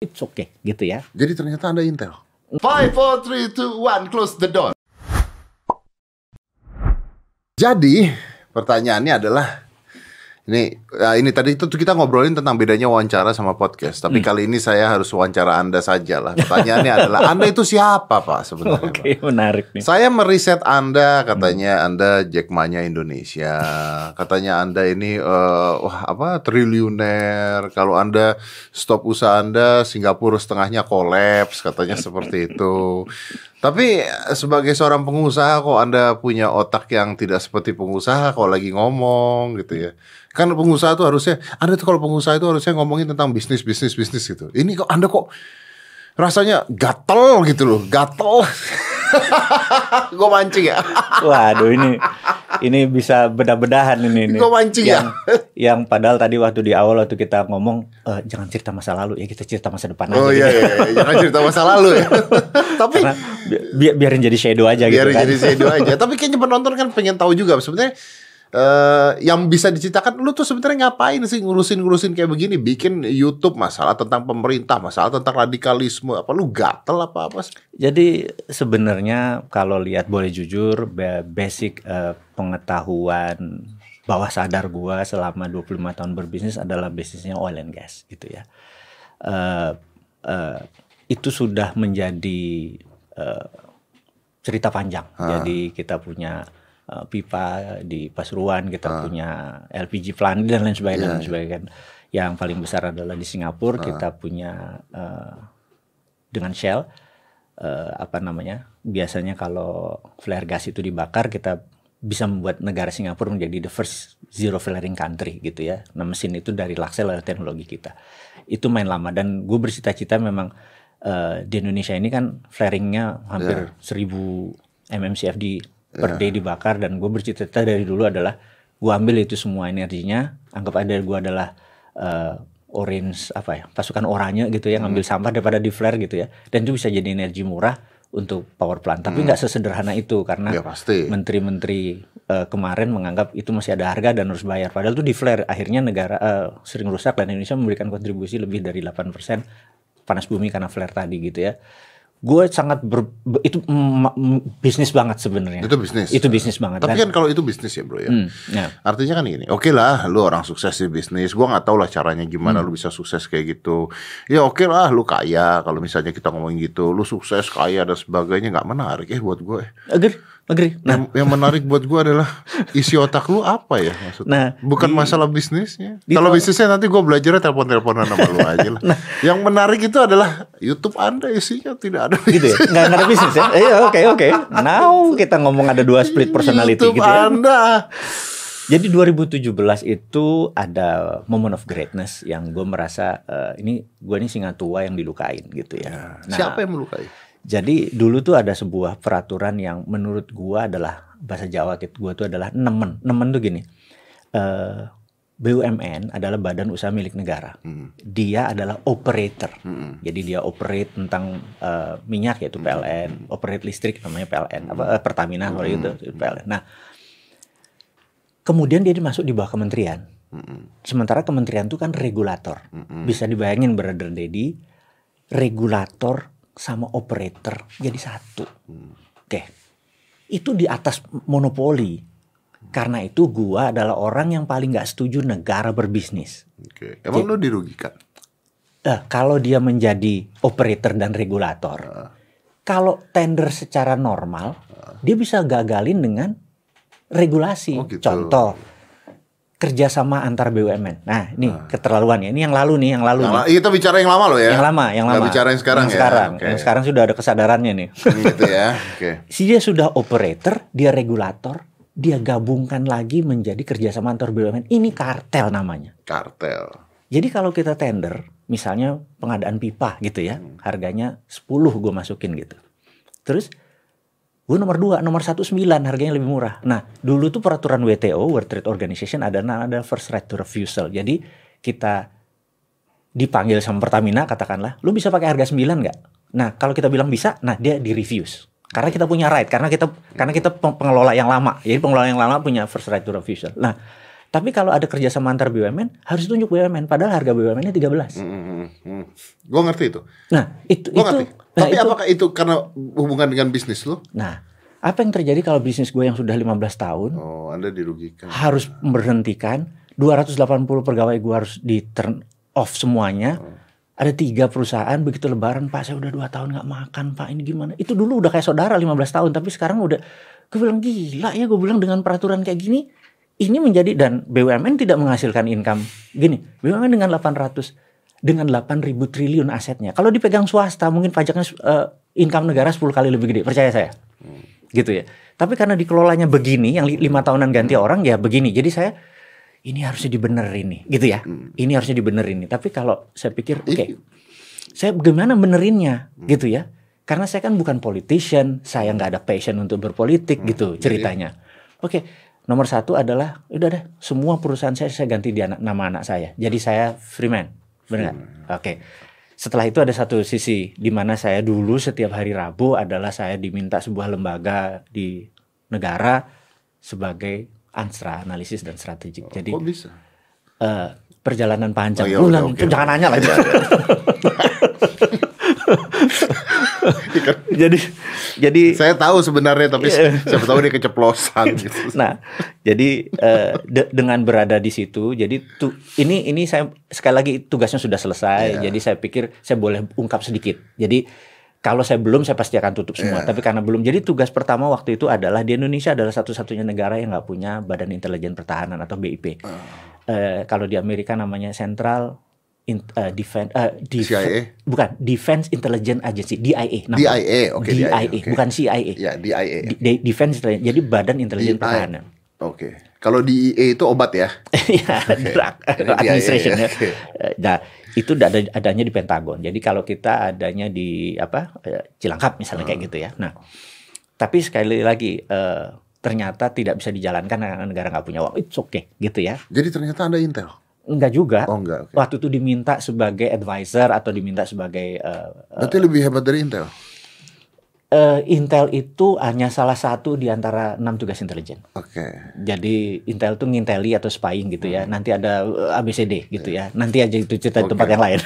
it's okay gitu ya. Jadi ternyata Anda Intel. Five, four, three, two, one, close the door. Jadi pertanyaannya adalah ini ya ini tadi itu kita ngobrolin tentang bedanya wawancara sama podcast. Tapi Hmm. kali ini saya harus wawancara Anda saja lah. Pertanyaannya adalah Anda itu siapa Pak sebenarnya? Oke, Pak? menarik nih. Saya meriset Anda, katanya Anda Jack Ma-nya Indonesia. Katanya Anda ini eh, wah apa triliuner. Kalau Anda stop usaha Anda, Singapura setengahnya kolaps, katanya seperti itu. Tapi eh, sebagai seorang pengusaha kok Anda punya otak yang tidak seperti pengusaha kalau lagi ngomong gitu ya. Kan pengusaha itu harusnya Anda tuh kalau pengusaha itu harusnya ngomongin tentang bisnis bisnis bisnis gitu. Ini kok Anda kok rasanya gatel gitu loh, gatel. gue mancing ya. Waduh ini ini bisa bedah-bedahan ini. ini. Gua mancing ya? yang, Yang padahal tadi waktu di awal waktu kita ngomong eh, jangan cerita masa lalu ya kita cerita masa depan Oh aja. iya, gitu. iya, iya. jangan cerita masa lalu ya. Tapi Karena bi- bi- biarin jadi shadow aja gitu biar kan. jadi shadow aja. Tapi kayaknya penonton kan pengen tahu juga sebenarnya eh yang bisa diceritakan lu tuh sebenarnya ngapain sih ngurusin-ngurusin kayak begini bikin YouTube masalah tentang pemerintah masalah tentang radikalisme apa lu gatel apa apa sih? Jadi sebenarnya kalau lihat boleh jujur ba- basic eh, pengetahuan bawah sadar gua selama 25 tahun berbisnis adalah bisnisnya oil and gas gitu ya. Eh, eh, itu sudah menjadi eh, cerita panjang. Jadi kita punya eh, pipa di Pasuruan, kita punya LPG plant dan lain sebagainya dan lain sebagainya. Yang paling besar adalah di Singapura, kita punya eh, dengan Shell eh, apa namanya biasanya kalau flare gas itu dibakar kita bisa membuat negara Singapura menjadi the first zero flaring country gitu ya. Nah mesin itu dari Laksel adalah teknologi kita. Itu main lama dan gue bercita-cita memang eh, di Indonesia ini kan flaringnya hampir 1000 mmcfd per day dibakar dan gue bercita-cita dari dulu adalah gue ambil itu semua energinya. Anggap aja gue adalah eh, orange apa ya pasukan oranye gitu ya ngambil sampah daripada di flare gitu ya. Dan itu bisa jadi energi murah untuk power plant. Tapi nggak sesederhana itu karena Ya pasti. menteri-menteri eh, kemarin menganggap itu masih ada harga dan harus bayar. Padahal itu di flare akhirnya negara eh, sering rusak dan Indonesia memberikan kontribusi lebih dari 8% panas bumi karena flare tadi gitu ya gue sangat ber, be- itu mm, bisnis banget sebenarnya Itu bisnis. itu bisnis banget Tapi Dan- kan kalau itu bisnis ya bro ya. Hmm, ya. Artinya kan gini, oke lah, lu orang sukses di bisnis. Gua nggak tahu lah caranya gimana Hmm. lu bisa sukses kayak gitu. Ya oke lah, lu kaya. Kalau misalnya kita ngomongin gitu, lu sukses, kaya dan sebagainya nggak menarik ya buat gue. agree agree nah yang, yang menarik buat gue adalah isi otak lu apa ya maksudnya? Nah, Bukan di- masalah bisnisnya. di Kalau bisnisnya nanti gue belajar telepon-teleponan sama lu aja lah. Nah. Yang menarik itu adalah YouTube Anda isinya tidak ada gitu ya nggak nggak ada bisnis ya iya oke oke now kita ngomong ada dua split personality YouTube gitu ya Anda. jadi 2017 itu ada moment of greatness yang gue merasa eh, ini gue ini singa tua yang dilukain gitu ya nah Siapa yang melukai? Jadi dulu tuh ada sebuah peraturan yang menurut gue adalah bahasa Jawa gitu gue tuh adalah nemen nemen tuh gini eh BUMN adalah badan usaha milik negara Hmm. dia adalah operator Hmm. jadi dia operate tentang eh, minyak yaitu PLN, operate listrik namanya PLN, apa eh, Pertamina kalau itu itu PLN. Nah, kemudian dia dimasuk di bawah kementerian. Hmm. Sementara kementerian itu kan regulator. Bisa dibayangin brother Dedi, regulator sama operator jadi satu. Oke. Itu di atas monopoli. Karena itu gua adalah orang yang paling nggak setuju negara berbisnis. Oke. Emang lu dirugikan? Eh, kalau dia menjadi operator dan regulator, kalau tender secara normal, dia bisa gagalin dengan regulasi. Oh, gitu. Contoh, kerjasama antar BUMN. Nah, ini keterlaluan ya. Ini yang lalu nih, yang lalu Yang nih. kita bicara yang lama loh ya. Yang lama, yang Nggak lama. bicara yang sekarang yang ya. Sekarang, Oke. yang sekarang sudah ada kesadarannya nih. Hmm, gitu ya. Oke. Si dia sudah operator, dia regulator, dia gabungkan lagi menjadi kerjasama antar BUMN. Ini kartel namanya. Kartel. Jadi kalau kita tender, misalnya pengadaan pipa gitu ya, harganya 10 gue masukin gitu. Terus gue nomor 2, nomor 1 9 harganya lebih murah. Nah dulu tuh peraturan WTO, World Trade Organization ada ada first right to refusal. Jadi kita dipanggil sama Pertamina katakanlah, lu bisa pakai harga 9 nggak? Nah kalau kita bilang bisa, nah dia di refuse. Karena kita punya right, karena kita karena kita peng- pengelola yang lama. Jadi pengelola yang lama punya first right to refusal. Nah Tapi kalau ada kerjasama antar BUMN harus tunjuk BUMN padahal harga BUMN-nya 13. Hmm, hmm, hmm. Gue ngerti itu. Nah, itu Gue itu ngerti. nah, Tapi itu- apakah itu karena hubungan dengan bisnis lu? Nah, apa yang terjadi kalau bisnis gue yang sudah 15 tahun Oh, Anda dirugikan. harus berhentikan 280 pegawai gue harus di turn off semuanya. Ada tiga perusahaan begitu lebaran Pak saya udah dua tahun nggak makan Pak ini gimana? Itu dulu udah kayak saudara 15 tahun tapi sekarang udah gue bilang gila ya gue bilang dengan peraturan kayak gini ini menjadi dan BUMN tidak menghasilkan income. Gini BUMN dengan 800 dengan 8.000 triliun asetnya. Kalau dipegang swasta mungkin pajaknya eh, income negara 10 kali lebih gede. Percaya saya? Gitu ya. Tapi karena dikelolanya begini yang li- lima tahunan ganti orang ya begini. Jadi saya ini harusnya dibenerin nih. Gitu ya? Ini harusnya dibenerin nih. Tapi kalau saya pikir oke Ini- saya gimana benerinnya? Gitu ya. Karena saya kan bukan politician saya nggak ada passion untuk berpolitik gitu ceritanya. Oke nomor satu adalah udah deh semua perusahaan saya saya ganti di anak, nama anak saya jadi saya freeman benar oke setelah itu ada satu sisi di mana saya dulu setiap hari Rabu adalah saya diminta sebuah lembaga di negara sebagai anstra analisis dan strategik jadi Kok bisa? eh, perjalanan panjang. Oh, iya, Lu oke. jangan nanya lah itu. jadi jadi Saya tahu sebenarnya tapi Iya. siapa tahu dia keceplosan gitu. nah jadi eh, de- dengan berada di situ jadi tu, ini ini saya sekali lagi tugasnya sudah selesai Iya. jadi saya pikir saya boleh ungkap sedikit jadi kalau saya belum saya pasti akan tutup semua Iya. tapi karena belum jadi tugas pertama waktu itu adalah di Indonesia adalah satu-satunya negara yang nggak punya Badan Intelijen Pertahanan atau BIP Ah. Eh, kalau di Amerika namanya Central in, eh, Defense eh, Def- CIA? bukan Defense Intelligence Agency DIA namanya. DIA, oke DIA, oke. bukan CIA Ya, DIA. Di- di- Defense Intelligence jadi Badan Intelijen DIA. Pertahanan Oke. Kalau DIA itu obat ya? ya drug Ini administration DIA, ya. oke. Eh, Nah, itu ada adanya di Pentagon. Jadi kalau kita adanya di apa eh, Cilangkap misalnya kayak Hmm. gitu ya. Nah, tapi sekali lagi eh, ternyata tidak bisa dijalankan karena negara nggak punya uang. It's okay gitu ya. Jadi ternyata Anda Intel. Enggak juga. Oh enggak, oke. Waktu itu diminta sebagai advisor atau diminta sebagai eh, Berarti lebih hebat dari Intel. Eh, Intel itu hanya salah satu di antara enam tugas intelijen. Oke. Jadi Intel tuh nginteli atau spying gitu ya. Nanti ada eh, ABCD gitu ya. Nanti aja itu cerita di Oke. tempat yang lain.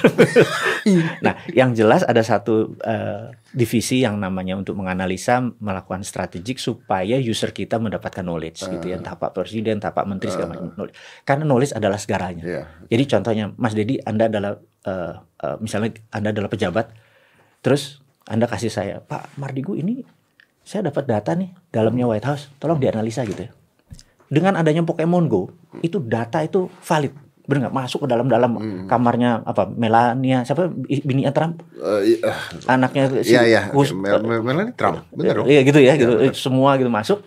nah, yang jelas ada satu eh, divisi yang namanya untuk menganalisa, melakukan strategik supaya user kita mendapatkan knowledge gitu ya. Entah Pak Presiden, entah Pak Menteri segala macam. knowledge. Karena knowledge adalah segalanya. Iya. Jadi contohnya, Mas Dedi, Anda adalah eh, eh, misalnya Anda adalah pejabat, terus Anda kasih saya, Pak Mardigu ini saya dapat data nih dalamnya White House, tolong dianalisa gitu ya. Dengan adanya Pokemon Go, itu data itu valid, benar nggak masuk ke dalam-dalam Hmm. kamarnya apa Melania, siapa bininya Trump, Eh, iya. anaknya si Iya iya. Gus- Mel- Mel- Melania Trump. Bener dong. Iya gitu ya, gitu. bener. Semua gitu masuk.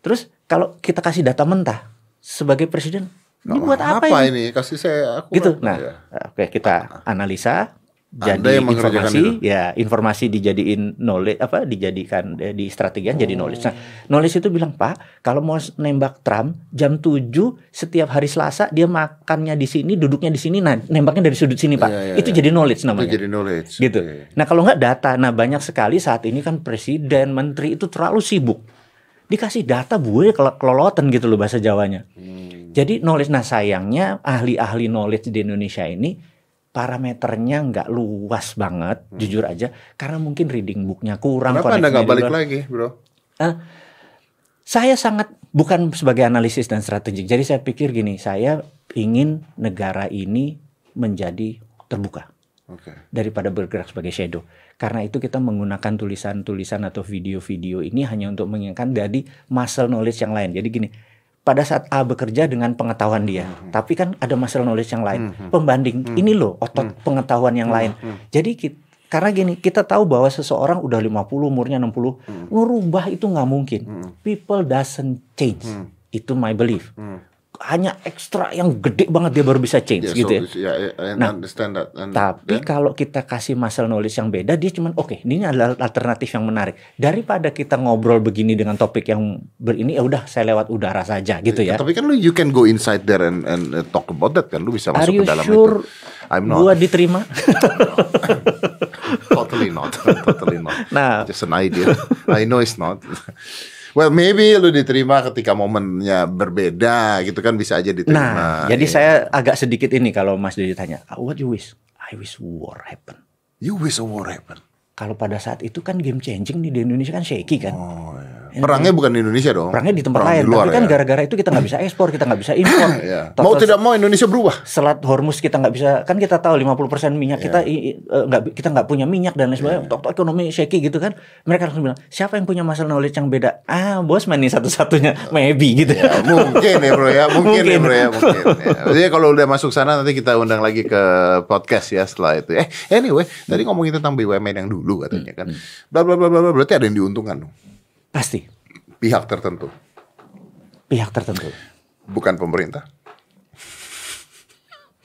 Terus kalau kita kasih data mentah sebagai presiden, ini buat apa, apa ini? ini? Kasih saya aku. gitu. Nah, Iya. oke kita analisa Anda jadi yang informasi itu. ya informasi dijadiin knowledge apa dijadikan eh, di strategian jadi knowledge. Nah, knowledge itu bilang, "Pak, kalau mau nembak Trump jam 7 setiap hari Selasa dia makannya di sini, duduknya di sini, nah nembaknya dari sudut sini, Pak." Iya, iya, itu iya. jadi knowledge Itu namanya. jadi knowledge. gitu. Oke. Nah, kalau nggak data, nah banyak sekali saat ini kan presiden, menteri itu terlalu sibuk. Dikasih data gue kalau kelolotan gitu loh bahasa Jawanya. Hmm. Jadi knowledge nah sayangnya ahli-ahli knowledge di Indonesia ini parameternya nggak luas banget, jujur aja, karena mungkin reading booknya kurang. Hmm. Kenapa Anda nggak balik luar. lagi, Bro? Ah, saya sangat bukan sebagai analisis dan strategik. Jadi saya pikir gini, saya ingin negara ini menjadi terbuka Oke. daripada bergerak sebagai shadow. Karena itu kita menggunakan tulisan-tulisan atau video-video ini hanya untuk mengingatkan dari muscle knowledge yang lain. Jadi gini, pada saat A bekerja dengan pengetahuan dia, tapi kan ada muscle knowledge yang lain, pembanding. Ini loh otot pengetahuan yang lain. Jadi kit- karena gini, kita tahu bahwa seseorang udah 50 umurnya 60, ngerubah itu nggak mungkin. People doesn't change. Itu my belief. Hanya ekstra yang gede banget dia baru bisa change Yeah, gitu ya. so, yeah, I Nah, understand that. And Tapi then- kalau kita kasih muscle knowledge yang beda, dia cuman oke, ini adalah alternatif yang menarik. Daripada kita ngobrol begini dengan topik yang ber ini ya udah saya lewat udara saja gitu ya. Tapi kan lu you can go inside there and and uh, talk about that kan lu bisa Are masuk you ke dalam sure itu. I'm not. gua diterima? totally not. totally not. Nah. Just an idea. I know it's not. Well, maybe lu diterima ketika momennya berbeda gitu kan bisa aja diterima. Nah, jadi Iya. saya agak sedikit ini kalau Mas Didi tanya, "Ah, what you wish? I wish war happen. You wish a war happen. Kalau pada saat itu kan game changing nih di Indonesia kan shaky kan. Oh, iya. Perangnya bukan di Indonesia dong. Perangnya di tempat Perang lain, di luar tapi kan ya. gara-gara itu kita nggak bisa ekspor, kita nggak bisa impor. Iya. Total Mau tidak mau Indonesia berubah. Selat Hormuz kita nggak bisa, kan kita tahu 50% minyak Iya. kita i- i- eh, nggak kita nggak punya minyak dan lain sebagainya. Tok ekonomi shaky gitu kan. Mereka langsung bilang, siapa yang punya masalah knowledge yang beda? Ah, bos nih satu-satunya, maybe gitu. Ya, mungkin ya bro ya, mungkin, ya Mungkin. bro ya, mungkin. Ya. Jadi kalau udah masuk sana nanti kita undang lagi ke podcast ya setelah itu. Eh, anyway, tadi ngomongin tentang BUMN yang dulu katanya kan. Bla bla bla bla bla, berarti ada yang diuntungkan dong. Pasti Pihak tertentu, pihak tertentu. bukan pemerintah.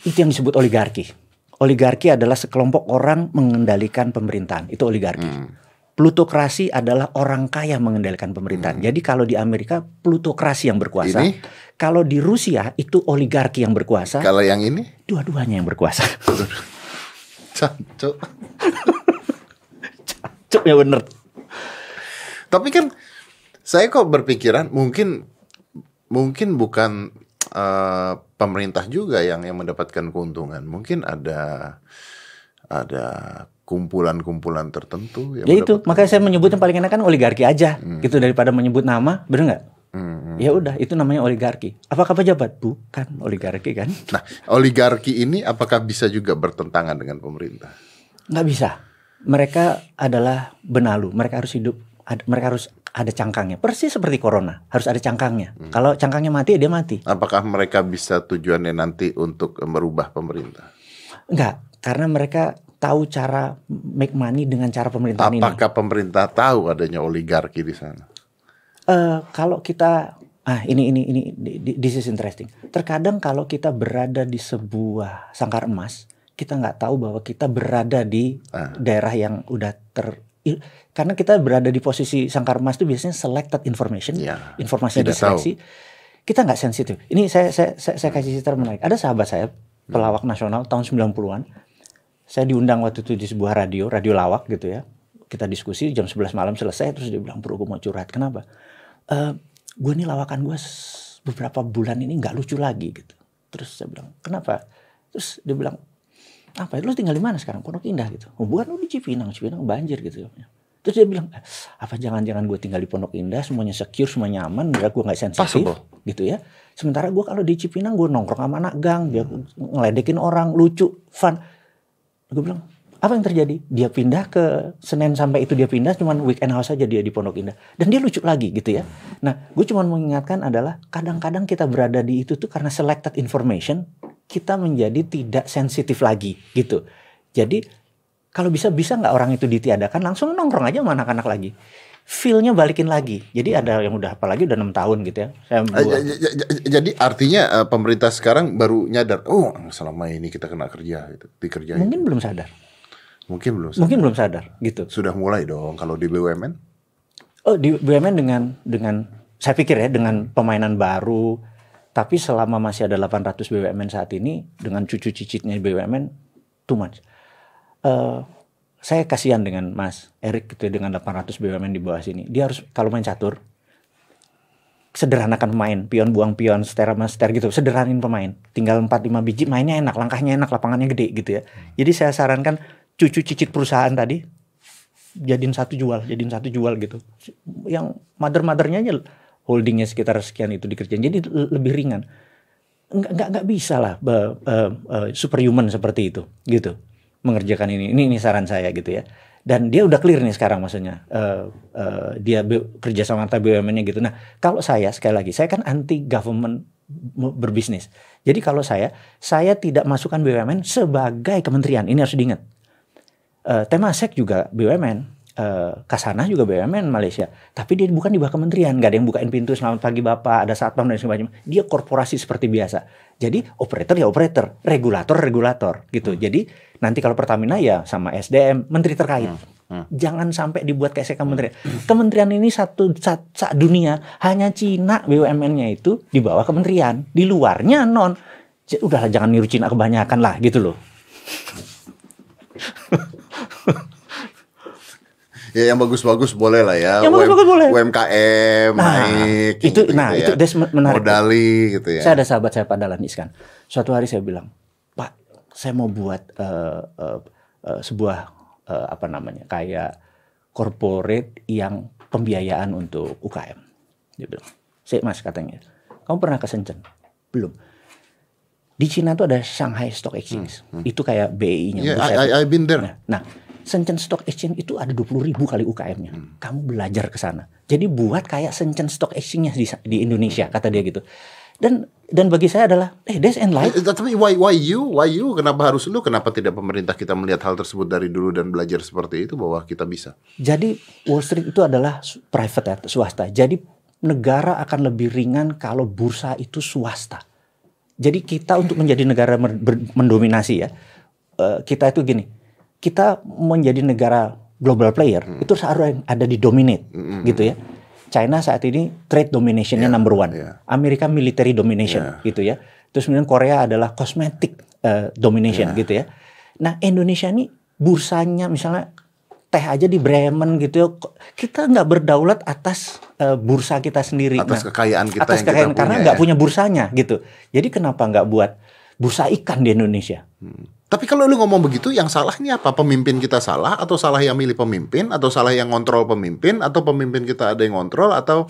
Itu yang disebut oligarki. Oligarki adalah sekelompok orang mengendalikan pemerintahan. Itu oligarki. Plutokrasi adalah orang kaya mengendalikan pemerintahan. Jadi kalau di Amerika plutokrasi yang berkuasa. Ini? Kalau di Rusia itu oligarki yang berkuasa. Kalau yang ini, Dua-duanya yang berkuasa. cancuk. Cuk ya bener. Tapi kan saya kok berpikiran mungkin mungkin bukan eh, pemerintah juga yang yang mendapatkan keuntungan. Mungkin ada ada kumpulan-kumpulan tertentu yang Ya itu, makanya saya menyebutnya paling enak kan oligarki aja, gitu daripada menyebut nama, bener nggak? Hmm. Ya udah, itu namanya oligarki. Apakah pejabat? Bukan oligarki kan? Nah, oligarki ini apakah bisa juga bertentangan dengan pemerintah? Nggak bisa. Mereka adalah benalu. Mereka harus hidup. Ad- mereka harus ada cangkangnya. Persis seperti corona, harus ada cangkangnya. Kalau cangkangnya mati, dia mati. Apakah mereka bisa tujuannya nanti untuk merubah pemerintah? Enggak, karena mereka tahu cara make money dengan cara pemerintahan ini. Apakah pemerintah tahu adanya oligarki di sana? Eh, kalau kita ah ini ini ini this is interesting. Terkadang kalau kita berada di sebuah sangkar emas, kita nggak tahu bahwa kita berada di Ah. daerah yang udah ter karena kita berada di posisi sangkar emas itu biasanya selected information, Ya, informasi yang tidak tahu. diseleksi. Kita nggak sensitif. Ini saya saya saya, saya kasih cerita menarik. Ada sahabat saya Hmm. pelawak nasional tahun 90-an. Saya diundang waktu itu di sebuah radio, radio lawak gitu ya. Kita diskusi jam 11 malam selesai terus dia bilang, "Bro, gue mau curhat." Kenapa? Eh, gue nih lawakan gue beberapa bulan ini nggak lucu lagi gitu. Terus saya bilang, "Kenapa?" Terus dia bilang, "Apa? Lu tinggal di mana sekarang? Pondok Indah gitu." Oh, bukan lu di Cipinang, Cipinang banjir gitu. Terus dia bilang, "Eh, apa jangan-jangan gue tinggal di Pondok Indah, semuanya secure, semua nyaman, ya gue nggak sensitif, Possible. gitu ya. Sementara gue kalau di Cipinang gue nongkrong sama anak gang, dia ngeledekin orang, lucu, fun. Gue bilang, apa yang terjadi? Dia pindah ke Senin sampai itu dia pindah, cuman weekend house aja dia di Pondok Indah. Dan dia lucu lagi gitu ya. Nah, gue cuma mengingatkan adalah kadang-kadang kita berada di itu tuh karena selected information, kita menjadi tidak sensitif lagi gitu. Jadi kalau bisa bisa nggak orang itu ditiadakan langsung nongkrong aja sama anak-anak lagi. Feel-nya balikin lagi. Jadi ada yang udah apalagi udah enam tahun gitu ya. Saya Eh, buat- Jadi artinya eh, pemerintah sekarang baru nyadar, oh selama ini kita kena kerja gitu, dikerjain. mungkin belum sadar. Mungkin belum. Mungkin belum sadar gitu. Sudah mulai dong kalau di BUMN. Oh di BUMN dengan dengan saya pikir ya dengan pemainan baru tapi selama masih ada 800 BUMN saat ini dengan cucu cicitnya BUMN too much. Eh, saya kasihan dengan Mas Erik gitu ya, dengan 800 BUMN di bawah sini. Dia harus kalau main catur sederhanakan pemain, pion buang pion, seter sama gitu, sederhanin pemain. Tinggal 4 5 biji mainnya enak, langkahnya enak, lapangannya gede gitu ya. Jadi saya sarankan cucu cicit perusahaan tadi jadiin satu jual, jadiin satu jual gitu. Yang mother-mothernya aja holdingnya sekitar sekian itu dikerjain. Jadi le- lebih ringan. Nggak, nggak, nggak bisa lah eh, eh, superhuman seperti itu gitu. Mengerjakan ini. Ini, ini saran saya gitu ya. Dan dia udah clear nih sekarang maksudnya. Eh, eh, dia kerja sama BUMN-nya gitu. Nah kalau saya sekali lagi, saya kan anti government me- berbisnis. Jadi kalau saya, saya tidak masukkan BUMN sebagai kementerian. Ini harus diingat. Eh, Temasek juga BUMN, eh, Kasana juga BUMN Malaysia. Tapi dia bukan di bawah kementerian, nggak ada yang bukain pintu selamat pagi bapak, ada satpam dan sebagainya. Dia korporasi seperti biasa. Jadi operator ya operator, regulator regulator gitu. Jadi nanti kalau Pertamina ya sama SDM, menteri terkait. Jangan sampai dibuat kayak kementerian. Kementerian ini satu sa, sa- dunia hanya Cina BUMN-nya itu di bawah kementerian, di luarnya non. Udahlah jangan niru Cina kebanyakan lah gitu loh. Ya yang bagus-bagus boleh lah ya. Yang bagus-bagus boleh. UMKM Nah, naik. itu gitu, nah gitu itu ya. menarik. Modali gitu ya. Saya ada sahabat saya Pak Iskan. Suatu hari saya bilang, Pak, saya mau buat eh, eh, eh, sebuah eh, apa namanya kayak corporate yang pembiayaan untuk UKM. Dia bilang, saya mas katanya, kamu pernah ke Shenzhen? Belum. Di Cina tuh ada Shanghai Stock Exchange. Itu kayak BI-nya. Yeah, Hmm, I, I, I've been there. Nah, nah, Shenzhen Stock Exchange itu ada 20 ribu kali UKM-nya. Hmm. Kamu belajar ke sana. Jadi buat kayak Shenzhen Stock Exchange-nya di, di Indonesia, kata dia gitu. Dan dan bagi saya adalah, eh, that's and life. Eh, Tapi why why you why you kenapa harus lu kenapa tidak pemerintah kita melihat hal tersebut dari dulu dan belajar seperti itu bahwa kita bisa Jadi Wall Street itu adalah private ya, swasta. Jadi negara akan lebih ringan kalau bursa itu swasta. Jadi kita untuk menjadi negara mendominasi ya, eh, kita itu gini, kita menjadi negara global player itu seharusnya ada di dominate gitu ya. China saat ini trade dominationnya number one, iya. Amerika military domination gitu ya. Terus kemudian Korea adalah cosmetic eh, domination gitu ya. Nah Indonesia ini bursanya misalnya teh aja di Bremen gitu ya, kita nggak berdaulat atas eh, bursa kita sendiri. atas Nah, kekayaan kita atas yang kita kekayaan karena punya nggak ya. punya bursanya gitu. Jadi kenapa nggak buat bursa ikan di Indonesia? Tapi kalau lu ngomong begitu, yang salah ini apa? Pemimpin kita salah atau salah yang milih pemimpin atau salah yang ngontrol pemimpin atau pemimpin kita ada yang ngontrol atau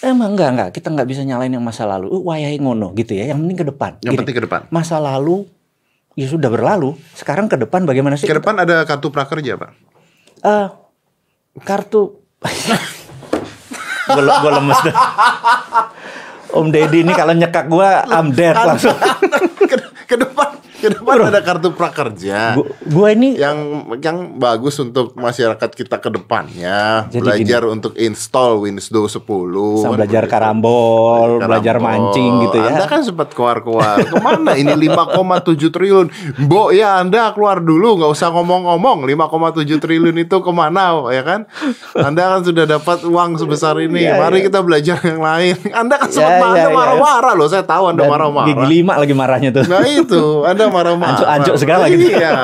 Emang enggak enggak kita nggak bisa nyalain yang masa lalu. Uh, wayahe ngono gitu ya. Yang penting ke depan. yang Gini, penting ke depan? Masa lalu ya sudah berlalu. Sekarang ke depan bagaimana sih? Ke depan ada kartu prakerja, Pak. Eh, kartu gue gue lemes dah. Om Deddy ini kalau nyekak gue I'm dead langsung. ke, ke depan ke depan ada kartu prakerja. Gue ini yang yang bagus untuk masyarakat kita ke depannya. Belajar untuk install Windows 10 sama belajar karambol, belajar mancing gitu ya. Anda kan sempat keluar-keluar. Ke mana ini 5,7 triliun? Mbok ya Anda keluar dulu nggak usah ngomong-ngomong. 5,7 triliun itu ke mana ya kan? Anda kan sudah dapat uang sebesar ini. Iya, mari iya. kita belajar yang lain. Anda kan sempat Ya, ya, ya. marah-marah loh saya tahu Anda marah-marah. Gigi lima lagi marahnya tuh. Nah itu, Anda marah-marah. Ancuk-ancuk segala gitu. Iya,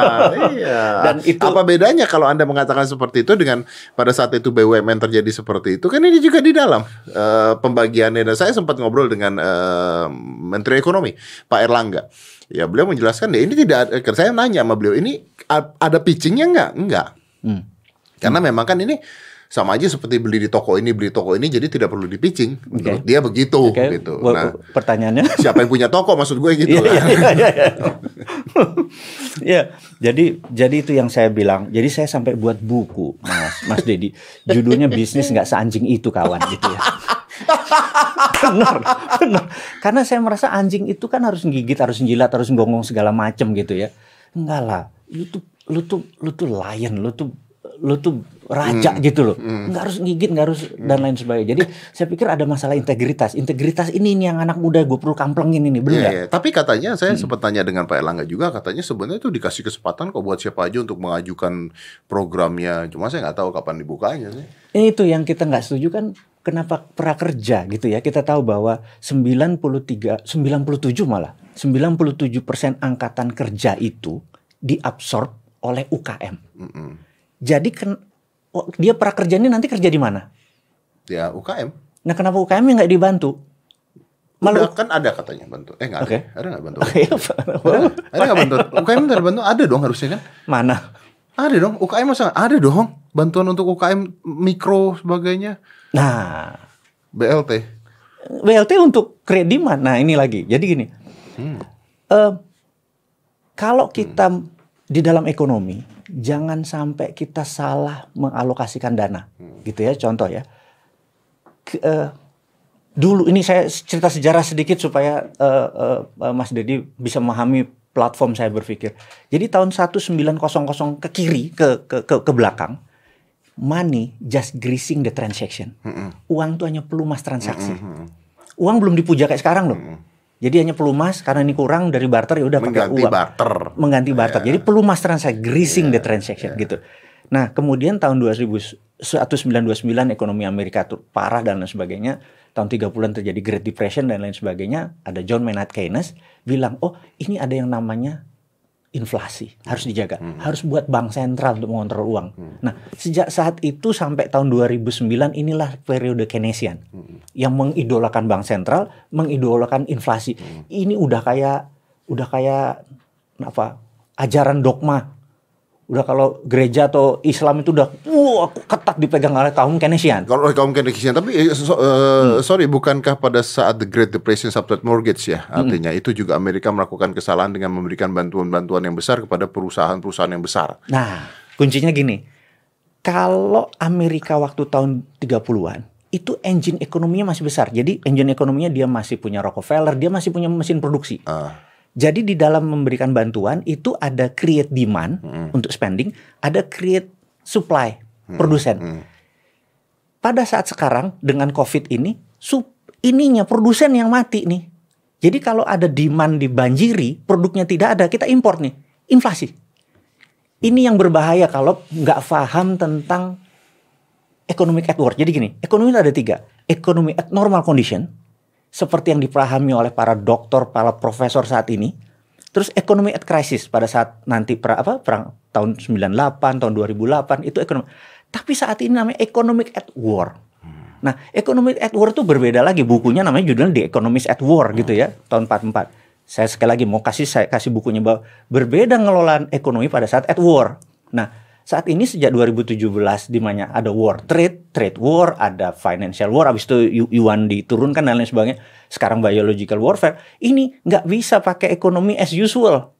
iya. Dan itu- apa bedanya kalau Anda mengatakan seperti itu dengan pada saat itu BUMN terjadi seperti itu? Kan ini juga di dalam eh, pembagiannya. Dan saya sempat ngobrol dengan eh, Menteri Ekonomi Pak Erlangga. Ya beliau menjelaskan deh ini tidak. Saya nanya sama beliau ini ada pitchingnya nggak? Nggak. Hmm. Karena memang kan ini sama aja seperti beli di toko ini beli toko ini jadi tidak perlu di pitching. Menurut dia begitu Oke, gitu. Nah, pertanyaannya. siapa yang punya toko maksud gue gitu. Iya, kan. Iya, jadi jadi itu yang saya bilang. Jadi saya sampai buat buku, Mas, Mas Dedi. Judulnya bisnis nggak seanjing itu kawan gitu ya. benar, benar. Karena saya merasa anjing itu kan harus gigit, harus jilat, harus gonggong segala macem gitu ya. Enggak lah, lu tuh lu tuh lu tuh lion, lu tuh lu tuh raja gitu loh. Nggak harus gigit, nggak harus dan lain sebagainya. Jadi saya pikir ada masalah integritas. Integritas ini nih yang anak muda gue perlu kamplengin ini, benar nggak? iya. Tapi katanya saya sempat tanya dengan Pak Erlangga juga katanya sebenarnya itu dikasih kesempatan kok buat siapa aja untuk mengajukan programnya. Cuma saya nggak tahu kapan dibukanya sih. Itu yang kita nggak setuju kan kenapa prakerja gitu ya. Kita tahu bahwa 93 97 malah 97% angkatan kerja itu diabsorb oleh UKM. Mm-mm. Jadi ken, oh, dia prakerja ini nanti kerja di mana? Ya UKM. Nah, kenapa UKM nya nggak dibantu? Malah kan ada katanya bantu. Eh nggak ada. Oke. Ada nggak bantu? Oke, Ada nggak bantu? UKM ada bantu? Ada dong harusnya kan? mana? Ada dong. UKM masa ada dong bantuan untuk UKM mikro sebagainya. Nah, BLT. WLT untuk krediman. Nah, ini lagi. Jadi gini. eh, kalau kita di dalam ekonomi jangan sampai kita salah mengalokasikan dana, gitu ya. Contoh ya. Ke- eh, dulu ini saya cerita sejarah sedikit supaya eh, eh, eh, Mas Dedi bisa memahami platform saya berpikir. Jadi tahun 1900 ke kiri ke ke ke, ke belakang money just greasing the transaction. Uang tuh hanya pelumas transaksi. Uang belum dipuja kayak sekarang loh. Jadi hanya pelumas karena ini kurang dari barter ya udah pakai Mengganti uang. barter. Mengganti barter. Jadi pelumas transaksi, greasing the transaction gitu. Nah, kemudian tahun 2000 1929 ekonomi Amerika tuh parah dan lain sebagainya. Tahun 30-an terjadi Great Depression dan lain sebagainya. Ada John Maynard Keynes bilang, "Oh, ini ada yang namanya inflasi, harus dijaga, harus buat bank sentral untuk mengontrol uang. Nah, sejak saat itu sampai tahun 2009 inilah periode Keynesian yang mengidolakan bank sentral, mengidolakan inflasi. Ini udah kayak udah kayak apa? ajaran dogma. Udah kalau gereja atau Islam itu udah wah ketat dipegang oleh kaum Keynesian. Kalau kaum Keynesian, tapi eh, so- eh, sorry, bukankah pada saat the Great Depression subprime mortgage ya, artinya itu juga Amerika melakukan kesalahan dengan memberikan bantuan-bantuan yang besar kepada perusahaan-perusahaan yang besar. Nah, kuncinya gini. Kalau Amerika waktu tahun 30-an, itu engine ekonominya masih besar. Jadi engine ekonominya dia masih punya Rockefeller, dia masih punya mesin produksi. Ah, Jadi di dalam memberikan bantuan itu ada create demand untuk spending, ada create supply produsen. Pada saat sekarang dengan COVID ini, sup, ininya produsen yang mati nih. Jadi kalau ada demand dibanjiri, produknya tidak ada, kita import nih, inflasi. Ini yang berbahaya kalau nggak paham tentang economic at war. Jadi gini, ekonomi itu ada tiga. Ekonomi at normal condition, seperti yang dipahami oleh para dokter, para profesor saat ini. Terus ekonomi at crisis pada saat nanti pra, apa, perang tahun 98, tahun 2008 itu ekonomi. Tapi saat ini namanya economic at war. Nah, economic at war itu berbeda lagi. Bukunya namanya judulnya The Economist at War gitu ya, tahun 44. Saya sekali lagi mau kasih saya kasih bukunya bahwa berbeda ngelola ekonomi pada saat at war. Nah, saat ini sejak 2017 di mana ada war trade, trade war, ada financial war, habis itu yu- yuan diturunkan dan lain sebagainya. Sekarang biological warfare. Ini nggak bisa pakai ekonomi as usual.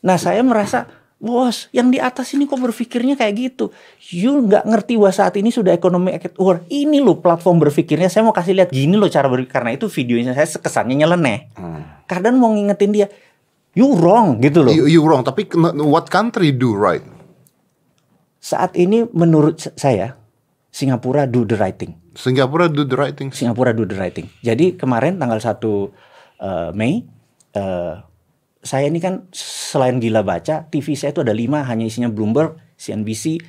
Nah, saya merasa, bos, yang di atas ini kok berpikirnya kayak gitu. You nggak ngerti bahwa saat ini sudah ekonomi at war. Ini loh platform berpikirnya. Saya mau kasih lihat gini loh cara berpikir. Karena itu videonya saya kesannya nyeleneh. Kadang mau ngingetin dia, you wrong gitu loh. you, you wrong. Tapi what country do right? Saat ini menurut saya Singapura do the right thing. Singapura do the right things. Singapura do the right thing. Jadi kemarin tanggal 1 eh, Mei eh, saya ini kan selain gila baca, TV saya itu ada lima hanya isinya Bloomberg, CNBC,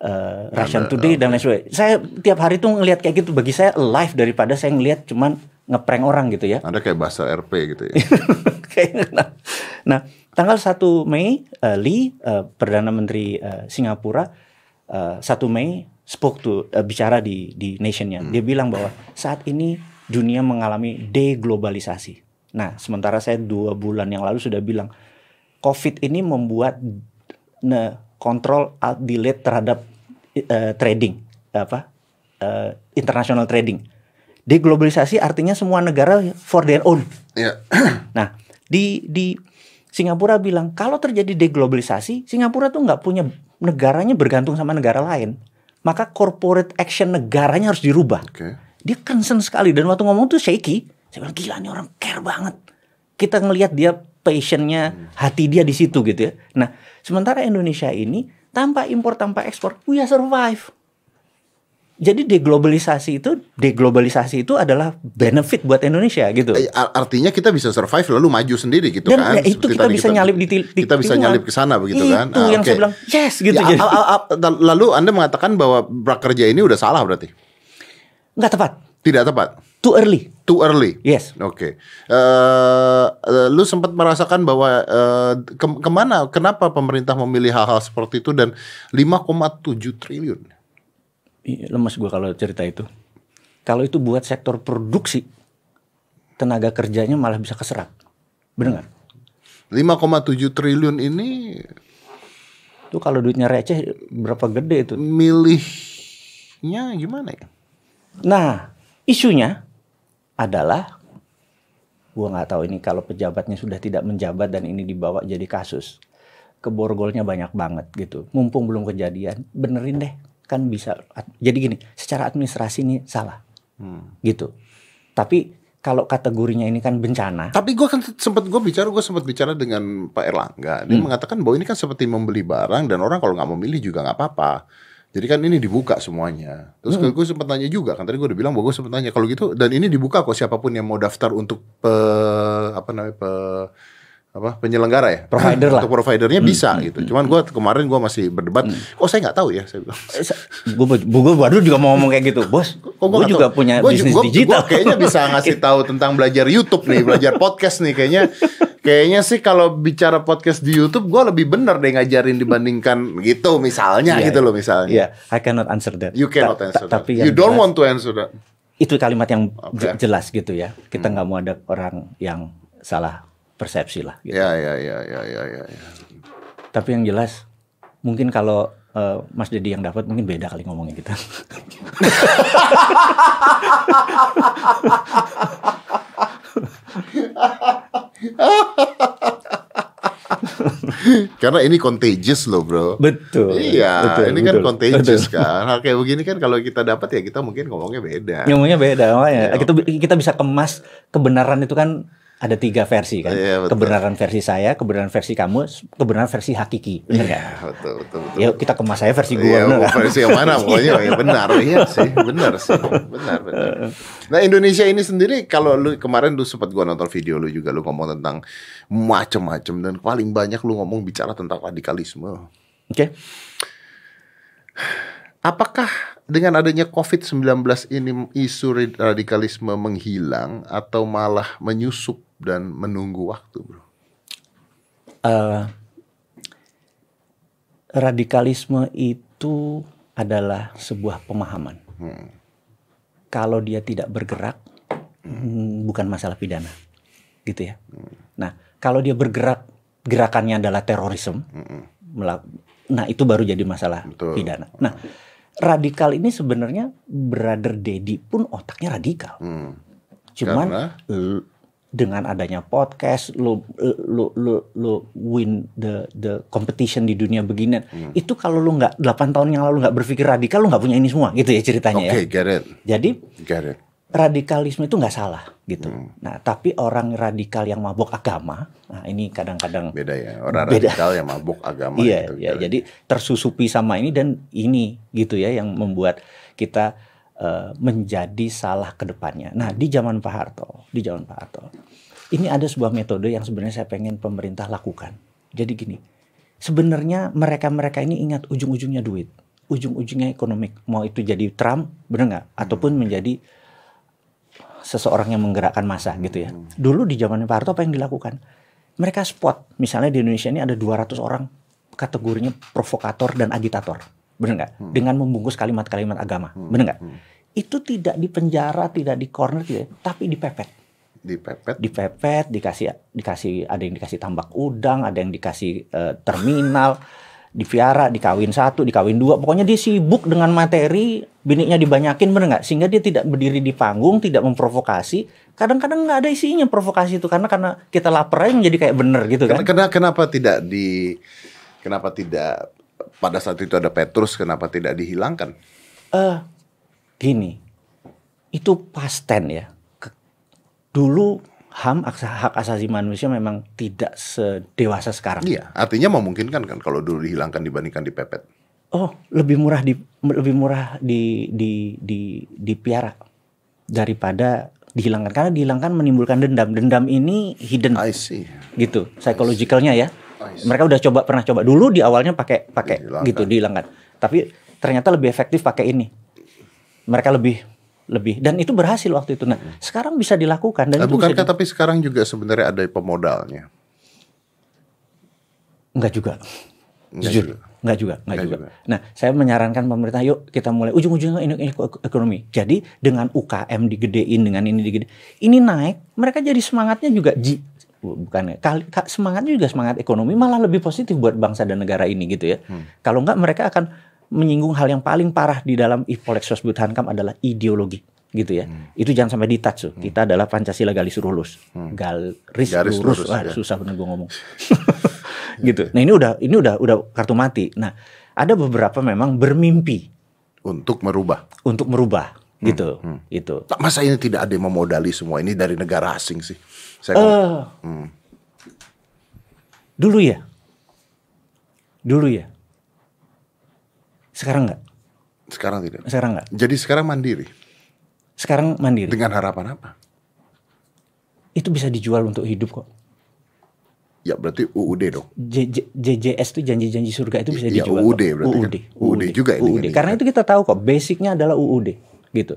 eh, Russian Today dan lain sebagainya. Saya tiap hari tuh ngelihat kayak gitu. Bagi saya live daripada saya ngelihat cuman ngeprank orang gitu ya. Ada kayak bahasa RP gitu ya. Kayak nah, nah, tanggal 1 Mei eh, Lee eh, perdana menteri eh, Singapura eh, 1 Mei spoke to eh, bicara di di nationnya. Dia bilang bahwa saat ini dunia mengalami deglobalisasi. Nah, sementara saya dua bulan yang lalu sudah bilang COVID ini membuat ne, kontrol alt delete terhadap eh, trading apa eh, international trading. Deglobalisasi artinya semua negara for their own. Iya. Nah, di di Singapura bilang kalau terjadi deglobalisasi, Singapura tuh nggak punya negaranya bergantung sama negara lain. Maka corporate action negaranya harus dirubah. Oke. Dia concern sekali dan waktu ngomong tuh shaky. Saya bilang gila nih orang care banget. Kita ngelihat dia passionnya, hati dia di situ gitu ya. Nah, sementara Indonesia ini tanpa impor tanpa ekspor, we are survive. Jadi deglobalisasi itu, deglobalisasi itu adalah benefit buat Indonesia gitu. Eh, ar- Artinya kita bisa survive lalu maju sendiri gitu Dan kan. ya, itu Seperti kita tadi bisa nyalip di di Kita bisa nyalip ke sana begitu itu kan. yang oke. saya bilang yes gitu. Ya, jadi. a- a- a- lalu Anda mengatakan bahwa prakerja ini udah salah berarti? Nggak tepat. Tidak tepat. Too early. Too early. Yes. Oke. Eh, eh, lu sempat merasakan bahwa eh, ke- ke mana, kenapa pemerintah memilih hal-hal seperti itu dan 5,7 triliun? Ih, Lemes gue kalau cerita itu. Kalau itu buat sektor produksi, tenaga kerjanya malah bisa keserap. Bener nggak? 5,7 triliun ini Itu kalau duitnya receh berapa gede itu? milihnya gimana ya? Nah, isunya adalah gua nggak tahu ini kalau pejabatnya sudah tidak menjabat dan ini dibawa jadi kasus. Keborgolnya banyak banget gitu. Mumpung belum kejadian, benerin deh. Kan bisa. Jadi gini, secara administrasi ini salah. Gitu. Tapi kalau kategorinya ini kan bencana. Tapi gue kan sempat gue bicara, gue sempat bicara dengan Pak Erlangga. Dia mengatakan bahwa ini kan seperti membeli barang dan orang kalau nggak memilih juga nggak apa-apa. Jadi kan ini dibuka semuanya. Terus gue sempat tanya juga kan tadi gue udah bilang bahwa gue sempat tanya kalau gitu dan ini dibuka kok siapa pun yang mau daftar untuk pe, apa namanya pe, apa penyelenggara ya Provider lah. untuk providernya bisa gitu. Cuman gue kemarin gue masih berdebat. Oh saya nggak tahu ya. Saya bilang. gue gue baru juga mau ngomong kayak gitu, bos. Kok Gue juga tahu? punya Gua bisnis gua- digital. gua kayaknya bisa ngasih tahu tentang belajar YouTube nih, belajar podcast nih kayaknya. Kayaknya sih kalau bicara podcast di YouTube, gue lebih bener deh ngajarin dibandingkan gitu misalnya Iya, gitu loh misalnya. Iya, I cannot answer that. You cannot Ta- ta- answer that. Tapi yang You don't jelas- want to answer that. itu kalimat yang je- jelas gitu ya. Kita nggak mau ada orang yang salah persepsi lah. Gitu. Ya ya ya ya ya ya. ya. Tapi yang jelas mungkin kalau eh, Mas Dedi yang dapat mungkin beda kali ngomongnya kita. Karena ini contagious loh bro. betul. Iya, betul, ini kan betul, contagious betul. kan. Hal kayak begini kan kalau kita dapat ya kita mungkin ngomongnya beda. Ngomongnya beda makanya. Iya, Kita kita bisa kemas kebenaran itu kan ada tiga versi kan. Iya, betul. kebenaran versi saya, kebenaran versi kamu, kebenaran versi hakiki. Benar nggak? Iya, betul betul betul. Ya kita kemas saya versi gue Iya, benar versi yang mana pokoknya ya benar iya sih, benar sih. Benar, benar. Nah, Indonesia ini sendiri kalau lu kemarin lu sempat gua nonton video lu juga lu ngomong tentang macam-macam dan paling banyak lu ngomong bicara tentang radikalisme. Oke. Apakah dengan adanya COVID-19 ini isu radikalisme menghilang atau malah menyusup dan menunggu waktu, Bro? Eh, radikalisme itu adalah sebuah pemahaman. Kalau dia tidak bergerak, hmm, bukan masalah pidana, gitu ya. Nah, kalau dia bergerak, gerakannya adalah terorisme, mela- nah itu baru jadi masalah Betul. pidana. Nah, radikal ini sebenarnya brother Dedi pun otaknya radikal. Hmm. Cuman Karena? dengan adanya podcast lu lu lu lu win the the competition di dunia beginian. Hmm. Itu kalau lu nggak 8 tahun yang lalu nggak berpikir radikal lu nggak punya ini semua gitu ya ceritanya Oke, ya. get it. Jadi Get it. Radikalisme itu nggak salah gitu. Hmm. Nah, tapi orang radikal yang mabuk agama, nah ini kadang-kadang Beda ya. Orang Beda. radikal yang mabuk agama Iya, gitu. ya, get it. jadi tersusupi sama ini dan ini gitu ya yang membuat kita eh, menjadi salah ke depannya. Nah, di zaman Pak Harto, di zaman Pak Harto, ini ada sebuah metode yang sebenarnya saya pengen pemerintah lakukan. Jadi gini, sebenarnya mereka-mereka ini ingat ujung-ujungnya duit, ujung-ujungnya ekonomi. Mau itu jadi Trump, bener nggak? Ataupun menjadi seseorang yang menggerakkan massa gitu ya. Dulu di zaman Pak Harto apa yang dilakukan? Mereka spot, misalnya di Indonesia ini ada 200 orang kategorinya provokator dan agitator. Bener nggak? Dengan membungkus kalimat-kalimat agama. Bener nggak? Itu tidak di penjara, tidak di corner, tidak, tapi dipepet. Dipepet. Dipepet, dikasih dikasih ada yang dikasih tambak udang, ada yang dikasih eh, terminal, dipiara, dikawin satu, dikawin dua. Pokoknya dia sibuk dengan materi, biniknya dibanyakin bener nggak? Sehingga dia tidak berdiri di panggung, tidak memprovokasi. Kadang-kadang nggak ada isinya provokasi itu karena karena kita lapar aja menjadi kayak bener gitu kan? Kenapa, kenapa tidak di kenapa tidak pada saat itu ada Petrus kenapa tidak dihilangkan? eh gini, itu pasten ya. Ke- Dulu HAM hak asasi manusia memang tidak sedewasa sekarang. Iya, artinya memungkinkan kan kalau dulu dihilangkan dibandingkan dipepet. Oh, lebih murah di lebih murah di di di dipiara daripada dihilangkan karena dihilangkan menimbulkan dendam. Dendam ini hidden I see. gitu, psychologicalnya ya. Mereka udah coba pernah coba dulu di awalnya pakai pakai Dihilangkan. gitu dihilangkan. Tapi ternyata lebih efektif pakai ini. Mereka lebih lebih dan itu berhasil waktu itu. Nah, sekarang bisa dilakukan dan Eh, itu bukankah di- tapi sekarang juga sebenarnya ada pemodalnya? Enggak juga. Enggak Jujur, juga. enggak juga, enggak Enggak juga. juga. Nah, saya menyarankan pemerintah, yuk kita mulai ujung-ujungnya ini, ini ek- ekonomi. Jadi dengan UKM digedein, dengan ini digedein, ini naik, mereka jadi semangatnya juga ji, bukan ya, kali, semangatnya juga semangat ekonomi, malah lebih positif buat bangsa dan negara ini gitu ya. Hmm. Kalau enggak mereka akan menyinggung hal yang paling parah di dalam Ipolek Sosbud Hankam adalah ideologi gitu ya. Hmm. Itu jangan sampai ditouch tuh. Kita adalah Pancasila garis lurus. Garis, Garis lurus. lurus, Wah, ya. susah bener gue ngomong. gitu. Nah, ini udah ini udah udah kartu mati. Nah, ada beberapa memang bermimpi Untuk merubah. untuk merubah gitu. Hmm. Itu. Tak, Masa ini tidak ada yang memodali semua ini dari negara asing sih? Saya ngomong, Eh, Hmm. dulu ya. Dulu ya. Sekarang enggak? sekarang tidak. Sekarang enggak? Jadi sekarang mandiri. Sekarang mandiri. Dengan harapan apa? Itu bisa dijual untuk hidup kok. Ya berarti UUD dong. JJS itu janji-janji surga itu bisa Iya, dijual. UUD kok. berarti kan. UUD, UUD juga ini UUD. kan. Karena itu kita tahu kok basicnya adalah UUD gitu.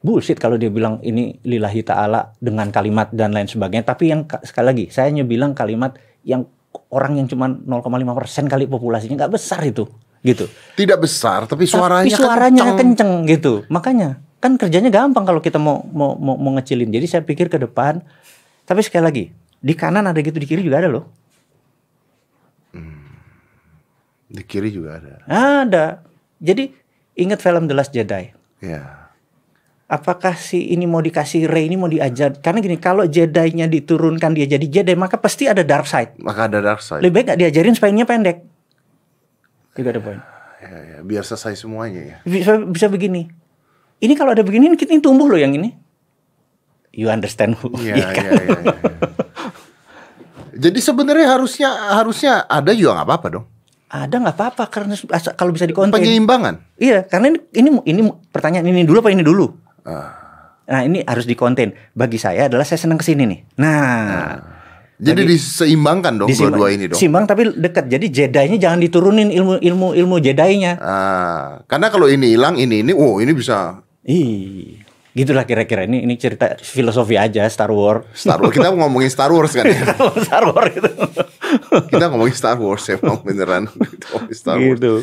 bullshit kalau dia bilang ini lillahi ta'ala dengan kalimat dan lain sebagainya. Tapi yang ka- sekali lagi, saya hanya bilang kalimat yang orang yang cuma 0,5 persen kali populasinya nggak besar itu, gitu. Tidak besar tapi suaranya Tapi suaranya kenceng. kenceng gitu. Makanya kan kerjanya gampang kalau kita mau mau mau, mau ngecilin. Jadi saya pikir ke depan. Tapi sekali lagi, di kanan ada gitu, di kiri juga ada loh. Di kiri juga ada. Ada. Jadi ingat film The Last Jedi. Ya. Apakah si ini mau dikasih Rey ini mau diajar? Karena gini, kalau Jedi-nya diturunkan dia jadi Jedi, maka pasti ada dark side. Maka ada dark side. Lebih baik gak diajarin spine-nya pendek. Juga ada poin. Ya, ya. Biar selesai semuanya ya. Bisa, bisa begini. Ini kalau ada begini, kita ini tumbuh loh yang ini. You understand? who- Iya, Iya kan? iya, iya. Jadi sebenarnya harusnya harusnya ada juga nggak apa-apa dong. Ada nggak apa-apa karena kalau bisa dikonten. Penyeimbangan. Iya, karena ini, ini ini pertanyaan ini dulu apa ini dulu? Ah. Nah ini harus dikonten. Bagi saya adalah saya senang ke sini nih. Nah, Jadi diseimbangkan dong disimbang- dua-dua ini dong. Simbang tapi dekat. Jadi Jedi-nya jangan diturunin ilmu ilmu ilmu Jedi-nya. Ah, karena kalau ini hilang ini ini, oh ini bisa Ih, gitulah kira-kira ini ini cerita filosofi aja Star Wars. Star Wars. Kita ngomongin Star Wars kan ya. Star Wars gitu. Kita ngomongin Star Wars ya, emang beneran. Star Wars. gitu.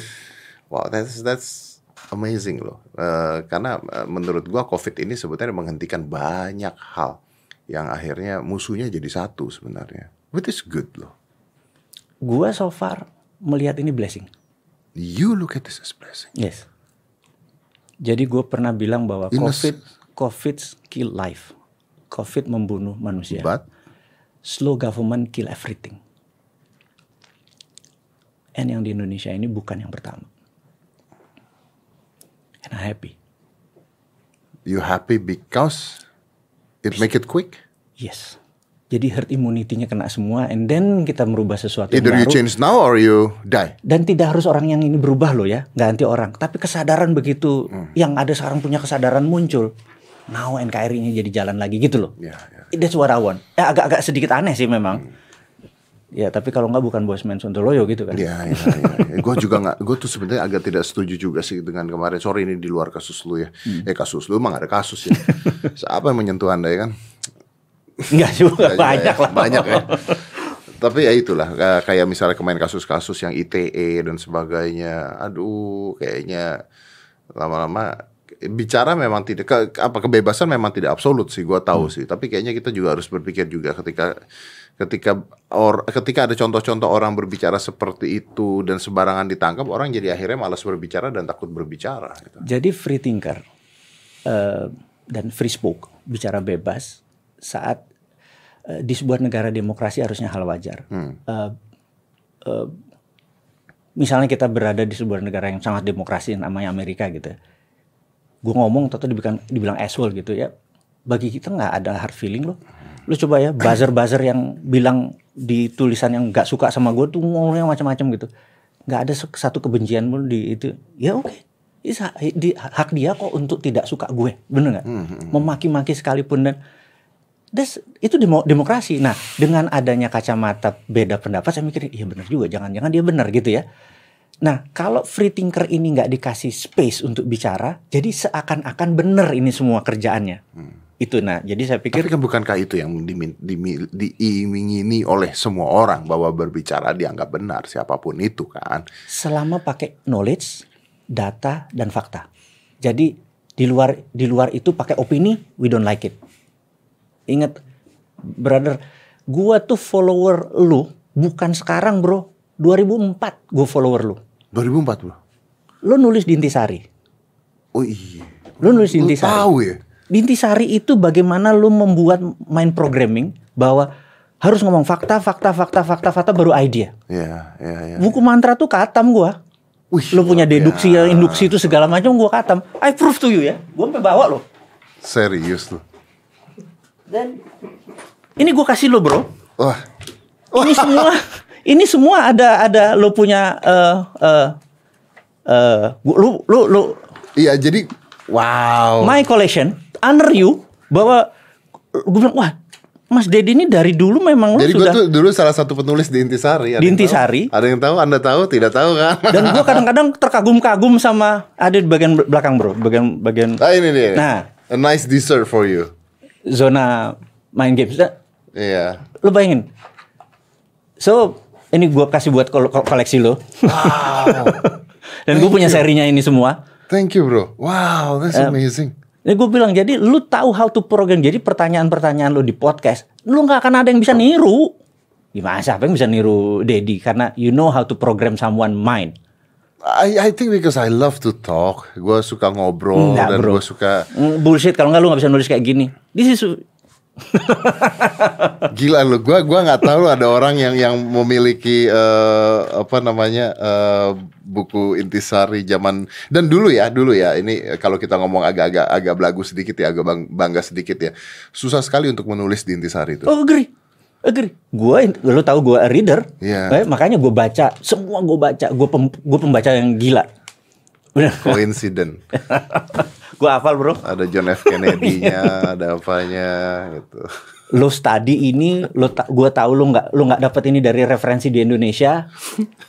Wow, that's that's amazing loh. Eh, karena eh, menurut gua COVID ini sebetulnya menghentikan banyak hal yang akhirnya musuhnya jadi satu sebenarnya. Which is good loh. Gua so far melihat ini blessing. You look at this as blessing. Yes. Jadi gue pernah bilang bahwa In a COVID, COVID kill life. COVID membunuh manusia. But Slow government kill everything. And yang di Indonesia ini bukan yang pertama. And I'm happy. you happy because it make it quick. Yes. Jadi herd immunity-nya kena semua, and then kita merubah sesuatu yang Either you baru. change now or you die. Dan tidak harus orang yang ini berubah loh ya, ganti orang. Tapi kesadaran begitu, Hmm. yang ada sekarang punya kesadaran muncul. Now NKRI-nya jadi jalan lagi gitu loh. Ya, ya. That's what I want. Ya agak-agak sedikit aneh sih memang. Ya tapi kalau nggak bukan Bosman Sontoloyo gitu kan. Ya, ya, ya. gue juga nggak, gue tuh sebenarnya agak tidak setuju juga sih dengan kemarin. Sorry ini di luar kasus lu ya. Eh kasus lu emang ada kasus ya. Siapa yang menyentuh anda ya kan? Enggak juga Nggak juga banyak ya, lah. Banyak ya. Tapi ya itulah kayak- kayak misalnya kemarin kasus-kasus yang ITE dan sebagainya. Aduh, kayaknya lama-lama bicara memang tidak ke, apa kebebasan memang tidak absolut sih gua tahu sih. Tapi kayaknya kita juga harus berpikir juga ketika ketika or ketika ada contoh-contoh orang berbicara seperti itu dan sembarangan ditangkap orang jadi akhirnya malas berbicara dan takut berbicara gitu. Jadi free thinker eh, dan free spoke, bicara bebas saat eh, di sebuah negara demokrasi harusnya hal wajar. Hmm. Eh, eh, misalnya kita berada di sebuah negara yang sangat demokrasi namanya Amerika gitu. Gue ngomong atau dibilang dibilang asshole gitu ya. Bagi kita nggak ada hard feeling loh. Lu coba ya buzzer-buzzer yang bilang di tulisan yang nggak suka sama gue tuh ngomongnya macam-macam gitu. Nggak ada satu kebencian pun di itu. Ya oke. Ha- di- hak dia kok untuk tidak suka gue, bener nggak? Memaki-maki sekalipun dan Des, itu demo- demokrasi. Nah, dengan adanya kacamata beda pendapat, saya mikir, iya benar juga. Jangan-jangan dia benar gitu ya. Nah, kalau free thinker ini nggak dikasih space untuk bicara, jadi seakan-akan benar ini semua kerjaannya. Itu nah, jadi saya pikir Tapi kan bukankah itu yang diiming-imingi oleh semua orang bahwa berbicara dianggap benar siapa pun itu kan. selama pakai knowledge, data dan fakta. Jadi di luar di luar itu pakai opini, we don't like it. Ingat, brother, gua tuh follower lu bukan sekarang, bro. 2004 gua follower lu. 2004 bro. Lu nulis di Intisari. Oh iya. Lu nulis di Intisari. tahu ya? Di Intisari itu bagaimana lu membuat mind programming bahwa harus ngomong fakta, fakta, fakta, fakta, fakta baru idea. Iya, iya, iya. Buku mantra tuh katam gua. Wih, Lu punya luar deduksi, biasa. induksi itu segala macam gua katam. I prove to you ya. Gua sampai bawa lo. Serius tuh. Dan ini gua kasih lo, Bro. Wah. Ini semua ini semua ada ada lo punya eh eh eh gua- lu lu lu Iya, jadi wow. my collection under you bahwa gue bilang wah Mas Dedi ini dari dulu memang lu Jadi gue sudah tuh dulu salah satu penulis di Intisari. Ada Di yang tahu? Intisari? Ada yang tahu? Anda tahu? Tidak tahu kan? dan gue kadang-kadang terkagum-kagum sama ada di bagian belakang bro bagian bagian Ah ini dia. nah A nice dessert for you. zona main games. Nah, Iya. Lu bayangin. So, ini gua kasih buat kol- kol- koleksi lo. Dan gue punya serinya ini semua. Thank you, bro. Wow, that's Um, amazing. Ini gue bilang jadi lu tahu how to program. Jadi pertanyaan-pertanyaan lu di podcast, lu nggak akan ada yang bisa niru. Gimana siapa yang bisa niru Dedi? Karena you know how to program someone mind. I I think because I love to talk. Gue suka ngobrol Enggak, dan gue suka Mm, Bullshit kalau nggak lu nggak bisa nulis kayak gini. This is gila lu. Gue gua nggak tahu ada orang yang yang memiliki eh, apa namanya eh, buku intisari zaman dan dulu ya dulu ya ini kalau kita ngomong agak-agak agak belagu sedikit ya agak bang- bangga sedikit ya susah sekali untuk menulis di intisari itu. oh agree. Agree. Gue lu tahu gue a reader. Iya. Eh, makanya gue baca semua gue baca. Gue pem, gue pembaca yang gila. Coincident. gue hafal bro. ada John F Kennedy-nya, ada apanya gitu. Lo study ini, lo ta gue tahu lo nggak lo nggak dapat ini dari referensi di Indonesia.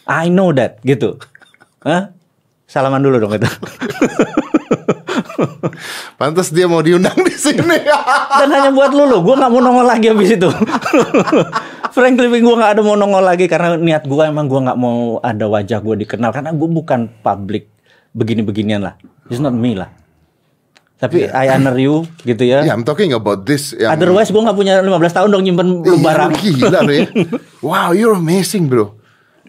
I know that gitu. Hah? Salaman dulu dong itu. Pantas dia mau diundang di sini. Dan hanya buat lu lo, gue nggak mau nongol lagi habis itu. Frankly, gue nggak ada mau nongol lagi karena niat gue emang gue nggak mau ada wajah gue dikenal karena gue bukan public begini-beginian lah. It's not me lah. Tapi I honor you gitu ya. yeah, I'm talking about this yang Otherwise gue nggak punya 15 tahun dong nyimpen lu Iya, barang. Gila ya. Wow, you're amazing, bro.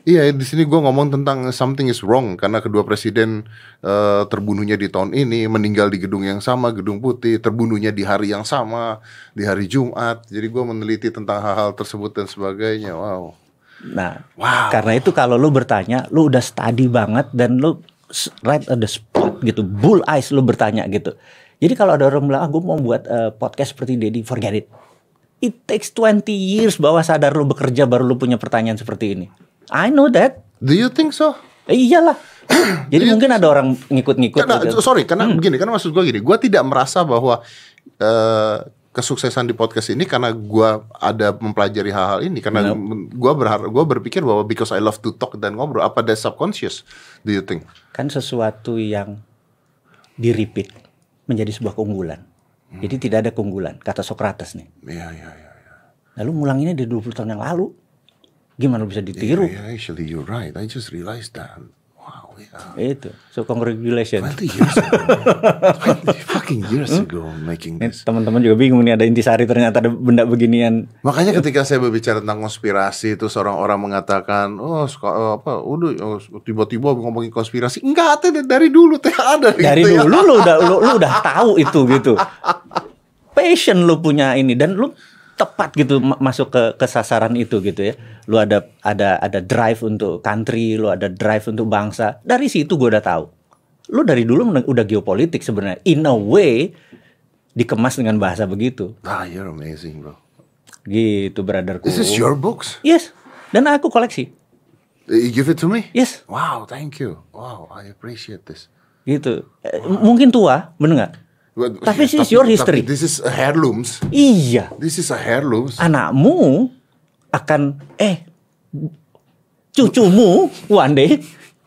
Iya, di sini gua ngomong tentang something is wrong karena kedua presiden eh, terbunuhnya di tahun ini, meninggal di gedung yang sama, gedung putih, terbunuhnya di hari yang sama, di hari Jumat. Jadi gua meneliti tentang hal-hal tersebut dan sebagainya. Wow. Nah, Wow. karena itu kalau lu bertanya, lu udah study banget dan lu right at the spot gitu, bull eyes lu bertanya gitu. Jadi kalau ada orang bilang, ah, gue mau buat eh, podcast seperti Dedi, forget it. It takes 20 years bawah sadar lu bekerja baru lu punya pertanyaan seperti ini. I know that. Do you think so? Eh, iyalah. Jadi mungkin ada orang ngikut-ngikut. Karena gitu. sorry, karena begini, karena maksud gua gini, gua tidak merasa bahwa eh, kesuksesan di podcast ini karena gua ada mempelajari hal-hal ini karena men- gua berharap gua berpikir bahwa because I love to talk dan ngobrol apa ada subconscious do you think kan sesuatu yang di repeat menjadi sebuah keunggulan. Jadi tidak ada keunggulan, kata Socrates nih. Iya iya iya Lalu ngulanginnya di 20 tahun yang lalu. Gimana lu bisa ditiru? Yeah, actually you're right I just realized that wow yeah Itu. So congratulations. 20 years ago 20 fucking years ago making this teman-teman juga bingung nih ada intisari ternyata ada benda beginian. Makanya ketika saya berbicara tentang konspirasi itu seorang orang mengatakan, oh suka, eh, apa, udah oh, tiba-tiba ngomongin konspirasi, enggak teh dari dulu teh ada Dari gitu ya. dulu lu udah lu, lu udah tahu itu gitu. Passion lu punya ini dan lu tepat gitu ma- masuk ke ke sasaran itu gitu ya. Lu ada ada ada drive untuk country, lu ada drive untuk bangsa. Dari situ gua udah tahu. Lu dari dulu udah geopolitik sebenarnya. In a way dikemas dengan bahasa begitu. Ah, you're amazing, bro. Gitu brotherku. This is your books? Yes. Dan aku koleksi. You give it to me? Yes. Wow, thank you. Wow, I appreciate this. Gitu. Eh, mungkin tua, bener nggak? But- Tapi this is your history. This is a heirlooms. Iya. This is a heirlooms. Anakmu akan eh cucumu one day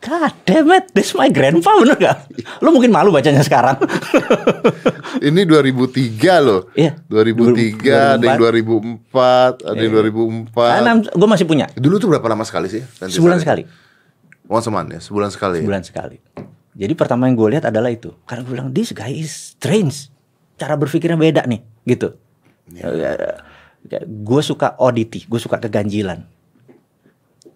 God damn it, this my grandpa bener gak? Lu mungkin malu bacanya sekarang. Ini 2003 loh. Iya. 2003, ada yang 2004, ada yang 2004. gue masih punya. Dulu tuh berapa lama sekali sih? Sebulan sekali. sekali. Once a month ya, sebulan sekali. ya? Sebulan sekali. Jadi pertama yang gue lihat adalah itu. Karena gue bilang this guy is strange. Cara berpikirnya beda nih, gitu. Gue suka oddity, gue suka keganjilan.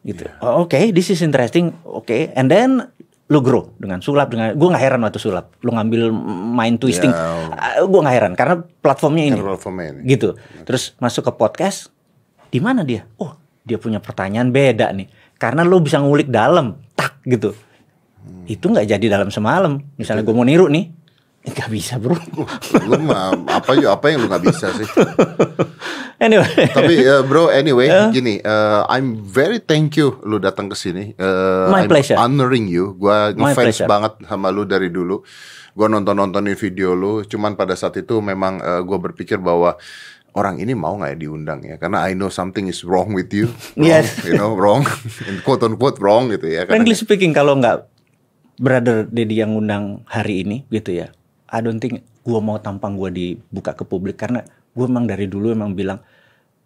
Gitu. Oh, Oke, this is interesting. Oke, and then lu grow dengan sulap dengan gue nggak heran waktu sulap lu ngambil mind twisting Ya. gue nggak heran karena platformnya ini platformnya ini. gitu terus masuk ke podcast di mana dia oh dia punya pertanyaan beda nih karena lu bisa ngulik dalam tak gitu Hmm. itu nggak jadi dalam semalam. Misalnya gue mau niru nih nggak bisa bro. Lu mah apa yuk apa yang lu nggak bisa sih? Anyway. Tapi eh, bro anyway gini eh, I'm very thank you lu datang ke sini. Eh, My I'm pleasure. honoring you. Gua My ngefans banget sama lu dari dulu. Gua nonton nontonin video lu. Cuman pada saat itu memang eh, gua berpikir bahwa orang ini mau nggak ya diundang ya? Karena I know something is wrong with you. Wrong, Yes. you know wrong. In quote unquote wrong gitu ya. Karena frankly speaking kalau nggak brother Dedi yang undang hari ini gitu ya. I don't think gue mau tampang gue dibuka ke publik. Karena gue emang dari dulu emang bilang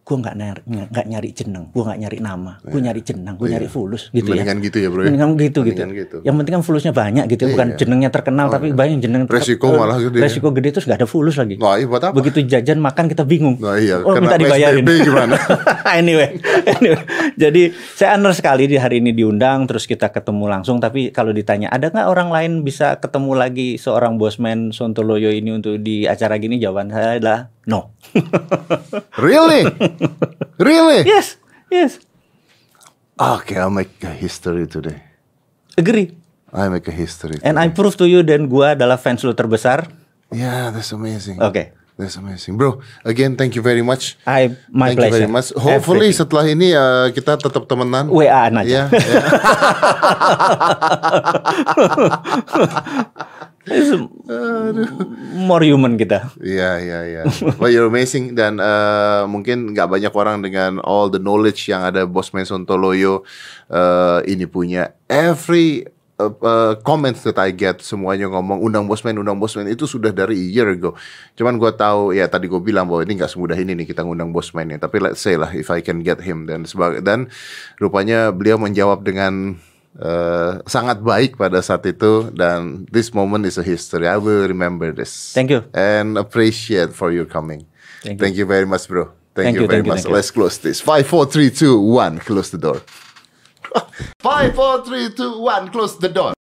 gue nggak nyari nggak nyari jeneng, gue nggak nyari nama, gue nyari jeneng, gue nyari fulus gitu Mendingan ya. gitu ya, bro, ya? Mendingan gitu gitu. Mendingan gitu. Yang penting kan fulusnya banyak gitu, ya, bukan Iya. jenengnya terkenal tapi banyak jeneng ter- Resiko eh, malah gede ya. Resiko gede terus nggak ada fulus lagi. Wah, iya buat apa? Begitu jajan makan kita bingung. Nah, iya, oh kena minta dibayarin. PSBB gimana? anyway, anyway, jadi saya honor sekali di hari ini diundang, terus kita ketemu langsung. Tapi kalau ditanya ada nggak orang lain bisa ketemu lagi seorang bosman Sontoloyo ini untuk di acara gini? Jawaban saya adalah no. Really? Really? yes, yes, Okay, I'll make a history today. agree. I make a history. And I prove to you dan gua adalah fans lu terbesar. Yeah, that's amazing. Oke. That's amazing, bro. Again, thank you very much. I my thank pleasure. you very much. Hopefully Everything. setelah ini uh, kita tetap temenan. WA-an aja. Iya, iya. More human kita. Iya, iya, iya. Well, you're amazing dan uh, mungkin nggak banyak orang dengan all the knowledge yang ada Bosman Sontoloyo uh, ini punya. Every uh, uh, comments that I get semuanya ngomong undang Bosman, undang Bosman itu sudah dari a year ago. Cuman gue tahu ya tadi gue bilang bahwa ini nggak semudah ini nih kita ngundang Bosman ya. Tapi let's say lah if I can get him dan sebagai dan rupanya beliau menjawab dengan uh, sangat baik pada saat itu dan this moment is a history. I will remember this Thank you. and appreciate for your coming. Thank you. very much, bro. Thank, Thank you, you, very thank you, much. thank you. Let's close this. Five, four, three, two, one. Close the door. Five, four, three, two, one. Close the door.